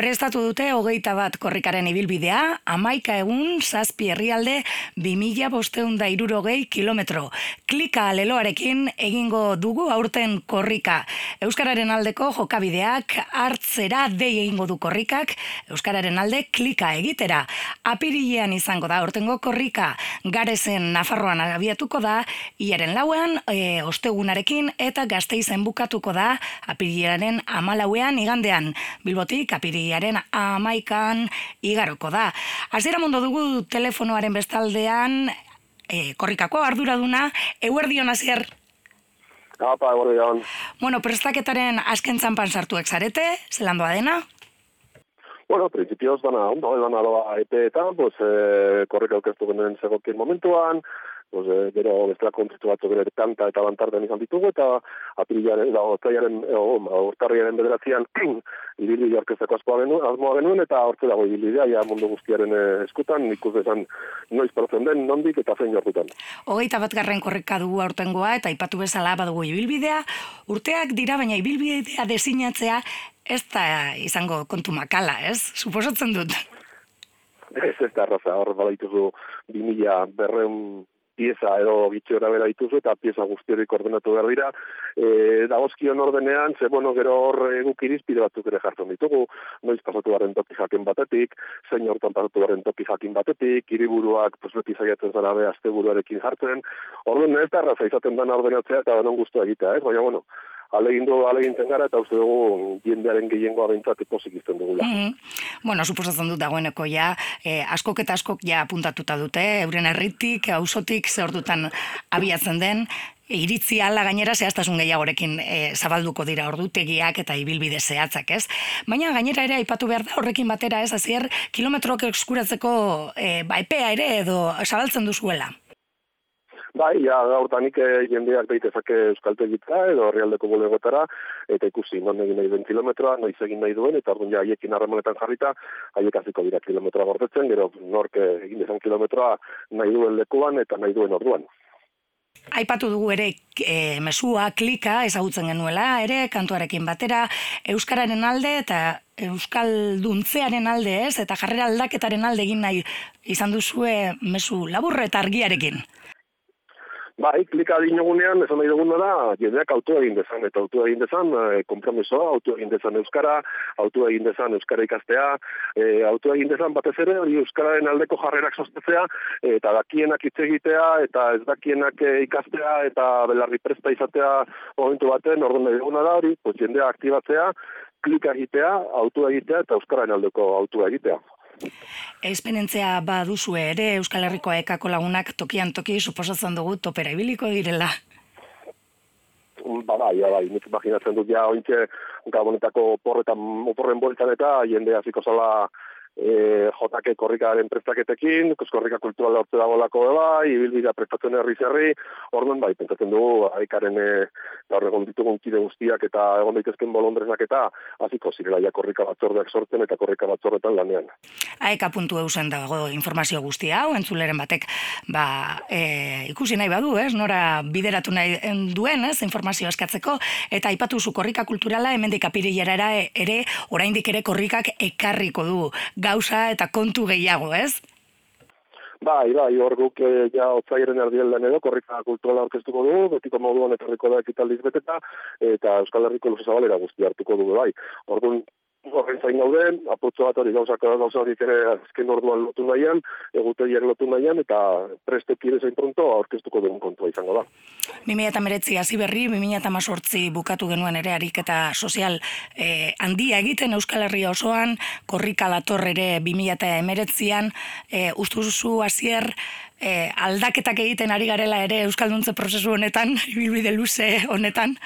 Prestatu dute hogeita bat korrikaren ibilbidea, amaika egun, zazpi herrialde, bimila bosteun da irurogei kilometro. Klika leloarekin egingo dugu aurten korrika. Euskararen aldeko jokabideak hartzera dei egingo du korrikak, Euskararen alde klika egitera. Apirilean izango da aurtengo korrika, garezen Nafarroan abiatuko da, iaren lauean, e, ostegunarekin, eta gazteizen bukatuko da, apirilaren amalauean igandean, bilbotik apiriaren amaikan igaroko da. Azira mondo dugu telefonoaren bestaldean, e, korrikako arduraduna, eguerdion azier? Apa, eguerdion. Bueno, prestaketaren asken zanpan sartuek zarete, zelandoa dena? Bueno, principios dana, ondo, dana doa epeetan, pues, eh, korrika aukestu genen zegokien momentuan, pues, eh, gero bestela kontritu batzu gero tanta eta bantarden izan ditugu, eta apirilaren, da, otaiaren, ortarriaren bederatzean, ibili jarkezeko asmoa genuen, asmoa genuen, eta hortze dago ibilidea, ja mundu guztiaren eh, eskutan, ikus esan noiz paratzen den, nondik eta zein jortutan. Hogeita bat garren korrika dugu aurtengoa, eta ipatu bezala badugu ibilbidea, urteak dira, baina ibilbidea desinatzea, ez da izango kontu makala, ez? Suposatzen dut. Ez ez da arraza, hor bala dituzu 2000 berreun pieza edo bitxora bera dituzu eta pieza guztiorik ordenatu behar dira. E, dagozkion ordenean, ze bueno, gero hor guk irizpide batzuk ere jartzen ditugu, noiz pasatu garen toki jakin batetik, zein hortan pasatu garen toki jakin batetik, hiriburuak pues, beti zaiatzen zara be, azte buruarekin jartzen. Orduan ez da arraza izaten dena ordenatzea eta denon guztua egitea, ez? Baina, bueno, alegindu alegintzen gara eta uste dugu jendearen gehiengoa bentsat epozik izten dugula. Mm -hmm. Bueno, suposatzen dut dagoeneko ja, eh, askok eta askok ja apuntatuta dute, euren herritik, ausotik, ze ordutan abiatzen den, iritzi ala gainera zehaztasun gehiagorekin e, zabalduko dira ordutegiak eta ibilbide zehatzak, ez? Baina gainera ere aipatu behar da horrekin batera, ez? Azier, kilometroak eskuratzeko e, ba, epea ere edo zabaltzen duzuela. Bai, ja, gaurtanik e, jendeak daitezake euskaltegitza edo herrialdeko bulegotara, eta ikusi non egin nahi den kilometroa, noiz egin nahi duen, eta orduan ja, haiekin harremonetan jarrita, haiek aziko dira kilometroa gordetzen, gero nork egin dezan kilometroa nahi duen lekuan eta nahi duen orduan. Aipatu dugu ere e, mesua, klika, ezagutzen genuela, ere, kantuarekin batera, Euskararen alde eta Euskal duntzearen alde ez, eta jarrera aldaketaren alde egin nahi izan duzue mesu laburre eta argiarekin. Bai, klika dinogunean, esan nahi duguna da, jendeak autu egin dezan, eta autu egin dezan, e, kompromisoa, autu egin dezan Euskara, autu egin dezan Euskara ikastea, e, autu egin dezan batez ere, hori Euskararen aldeko jarrerak sostetzea, eta dakienak hitz egitea, eta ez dakienak e, ikastea, eta belarri presta izatea momentu baten, orduan nahi duguna da hori, pues, jendea aktibatzea, klika egitea, autu egitea, eta Euskararen aldeko autu egitea. Esperientzia baduzu ere Euskal Herriko ekako lagunak tokian toki suposatzen dugu topera ibiliko direla. Ba, bai, bai, nik imaginatzen dut ja ointxe gabonetako porretan, oporren boltan eta jende hasiko zala e, jotake korrikaren prestaketekin, korrika kultural hortze dago lako bai, ibilbidea prestatzen herri zerri, orduan bai, pentsatzen dugu, haikaren e, gaur egon ditugun kide guztiak eta egon daitezken bolondresak eta hasiko zirela ja korrika batzordeak sortzen eta korrika batzorretan lanean. Aeka puntu eusen dago informazio guztia hau, entzuleren batek, ba, e, ikusi nahi badu, ez, nora bideratu nahi duen, ez, informazio eskatzeko, eta aipatu zu korrika kulturala, hemendik apirilera ere, oraindik ere korrikak ekarriko du gauza eta kontu gehiago, ez? Bai, bai, hor guk eh, ja otzairen erdielden edo, korrika kulturala orkestuko dugu, betiko moduan etorriko da ekitaldiz beteta, eta Euskal Herriko luze zabalera guzti hartuko dugu, bai. Orduan, horren zain gauden, apotzo bat hori gauzak gauza hori ere azken orduan lotu nahian, egutegiak lotu nahian, eta preste kire zain pronto aurkeztuko dugun kontua izango da. 2008 hasi berri, 2008 bukatu genuen ere ariketa sozial eh, handia egiten Euskal Herria osoan, korrika lator ere 2008an, eh, ustuzu hasier eh, aldaketak egiten ari garela ere Euskalduntze prozesu honetan, ibilbide luze honetan,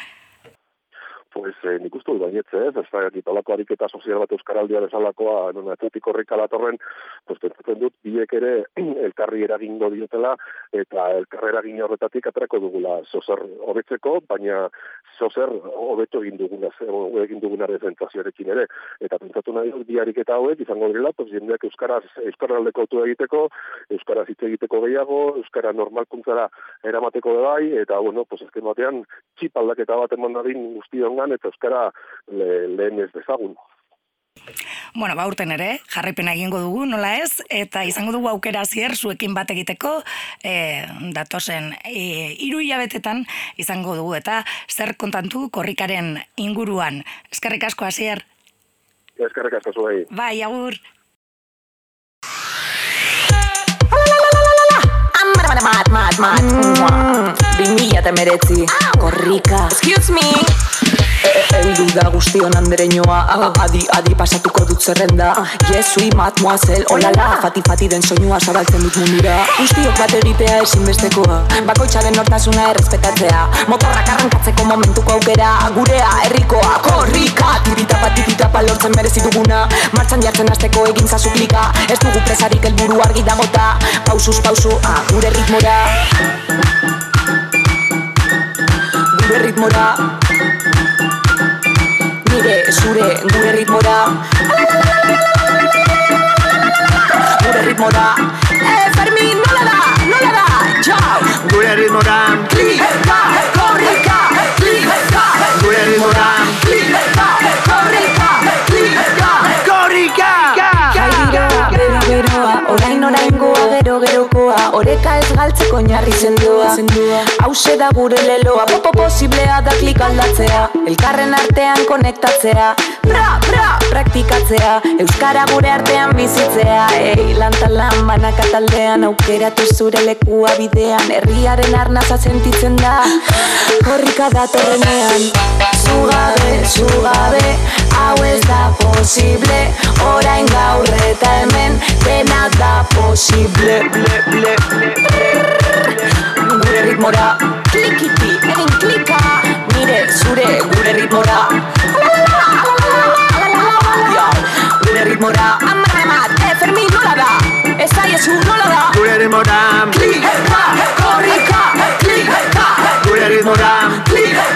pues eh, nik uste dut bainetze, ez, ez da, ditolako ariketa sozial bat euskaraldia bezalakoa, non atletik horrek alatorren, pues, pentsatzen dut, biek ere elkarri eragingo diotela, eta elkarri eragin horretatik atrako dugula. Zozer hobetzeko, baina zozer hobeto egin duguna, egin duguna rezentazioarekin ere, eta pentsatu nahi dut, bi ariketa hauek, izango direla, pues, jendeak euskaraz, euskaraldeko tu egiteko, euskaraz hitz egiteko gehiago, euskara normalkuntzara eramateko bai, eta, bueno, pues, ezken batean, txip aldaketa bat eman dadin guztion eta euskara le, lehen ez dezagun. Bueno, ba, urten ere, jarripena egingo dugu, nola ez, eta izango dugu aukera zier zuekin bat egiteko, e, datosen e, iru hilabetetan izango dugu, eta zer kontantu korrikaren inguruan. Eskerrik asko hasier. Eskerrik asko zuei. Bai, agur. Mat, mat, mat, mat, Bimila eta meretzi Korrika Excuse me Eldu da guztion andereñoa Adi, adi pasatuko dut zerrenda. Jesui, mademoiselle, olala Fati, fati den soinua zabaltzen dut mundura. Guztiok bat egitea ezinbestekoa. Bakoitza den nortasuna errespetatzea. Motorrak arrankatzeko momentuko aukera. Gurea, herrikoa, korrika. Tiritapa, tiritapa lortzen merezituguna Martzan jartzen azteko egin zazuklika Ez dugu presarik elburu argi dagota Pausuz, pausu, ah, gure ritmora. Gure ritmora zure gure ritmora. Gure ritmora. Eh, Fermin, nola da, nola da, txau Gure ritmora. Klika, korrika, klika Gure ritmora Oreka ez galtzeko oinarri sendoa Hause da gure leloa, popo posiblea da klik aldatzea. Elkarren artean konektatzea. Bra, bra, praktikatzea. Euskara gure artean bizitzea. Ei, lan banaka taldean Aukeratu zure lekua bidean. Herriaren arnaza sentitzen da. Korrika datorrenean Zugabe, zugabe Hau ez da posible Orain gaur eta hemen Dena da posible ble, ble, ble. Gure ritmora Klikiti, egin klika Nire zure gure ritmora Gure ritmora Amar emat, e, Fermin nola da Ez aiezu nola da Gure ritmora Klika, korrika, klika Gure ritmora Klika,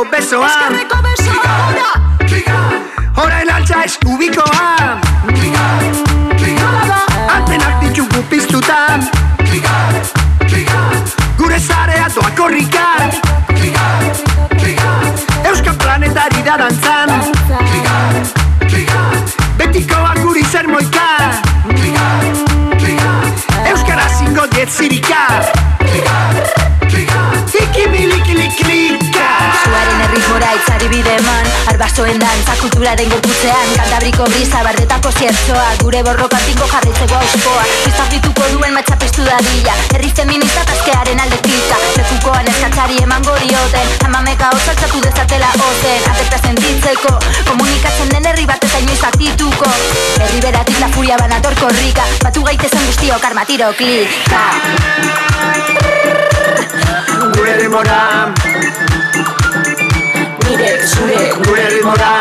eskerreko besoa Eskerreko besoa, ora Orain altza eskubikoa Nola da Antenak ditugu piztutan Gure zarea doa korrika. Euskal planetari da dantzan. Betikoa guri zer moika. Euskara zingo diet zirika bide eman Arbasoen dantza kulturaren gorputzean. Kantabriko brisa bardetako ziertzoa Gure borrokatinko jarritzeko auskoa Piztapituko duen matxapistu dadila Herri feminista taskearen alde klika Lekukoan eskatzari eman gorioten Amameka osaltzatu dezatela ozen. Atekta sentitzeko Komunikatzen den herri bat eta inoiz aktituko Herri beratik la furia banator korrika Batu gaitezen guztiok armatiro klika. Gure ritmora Nire zure Gure ritmora Klika,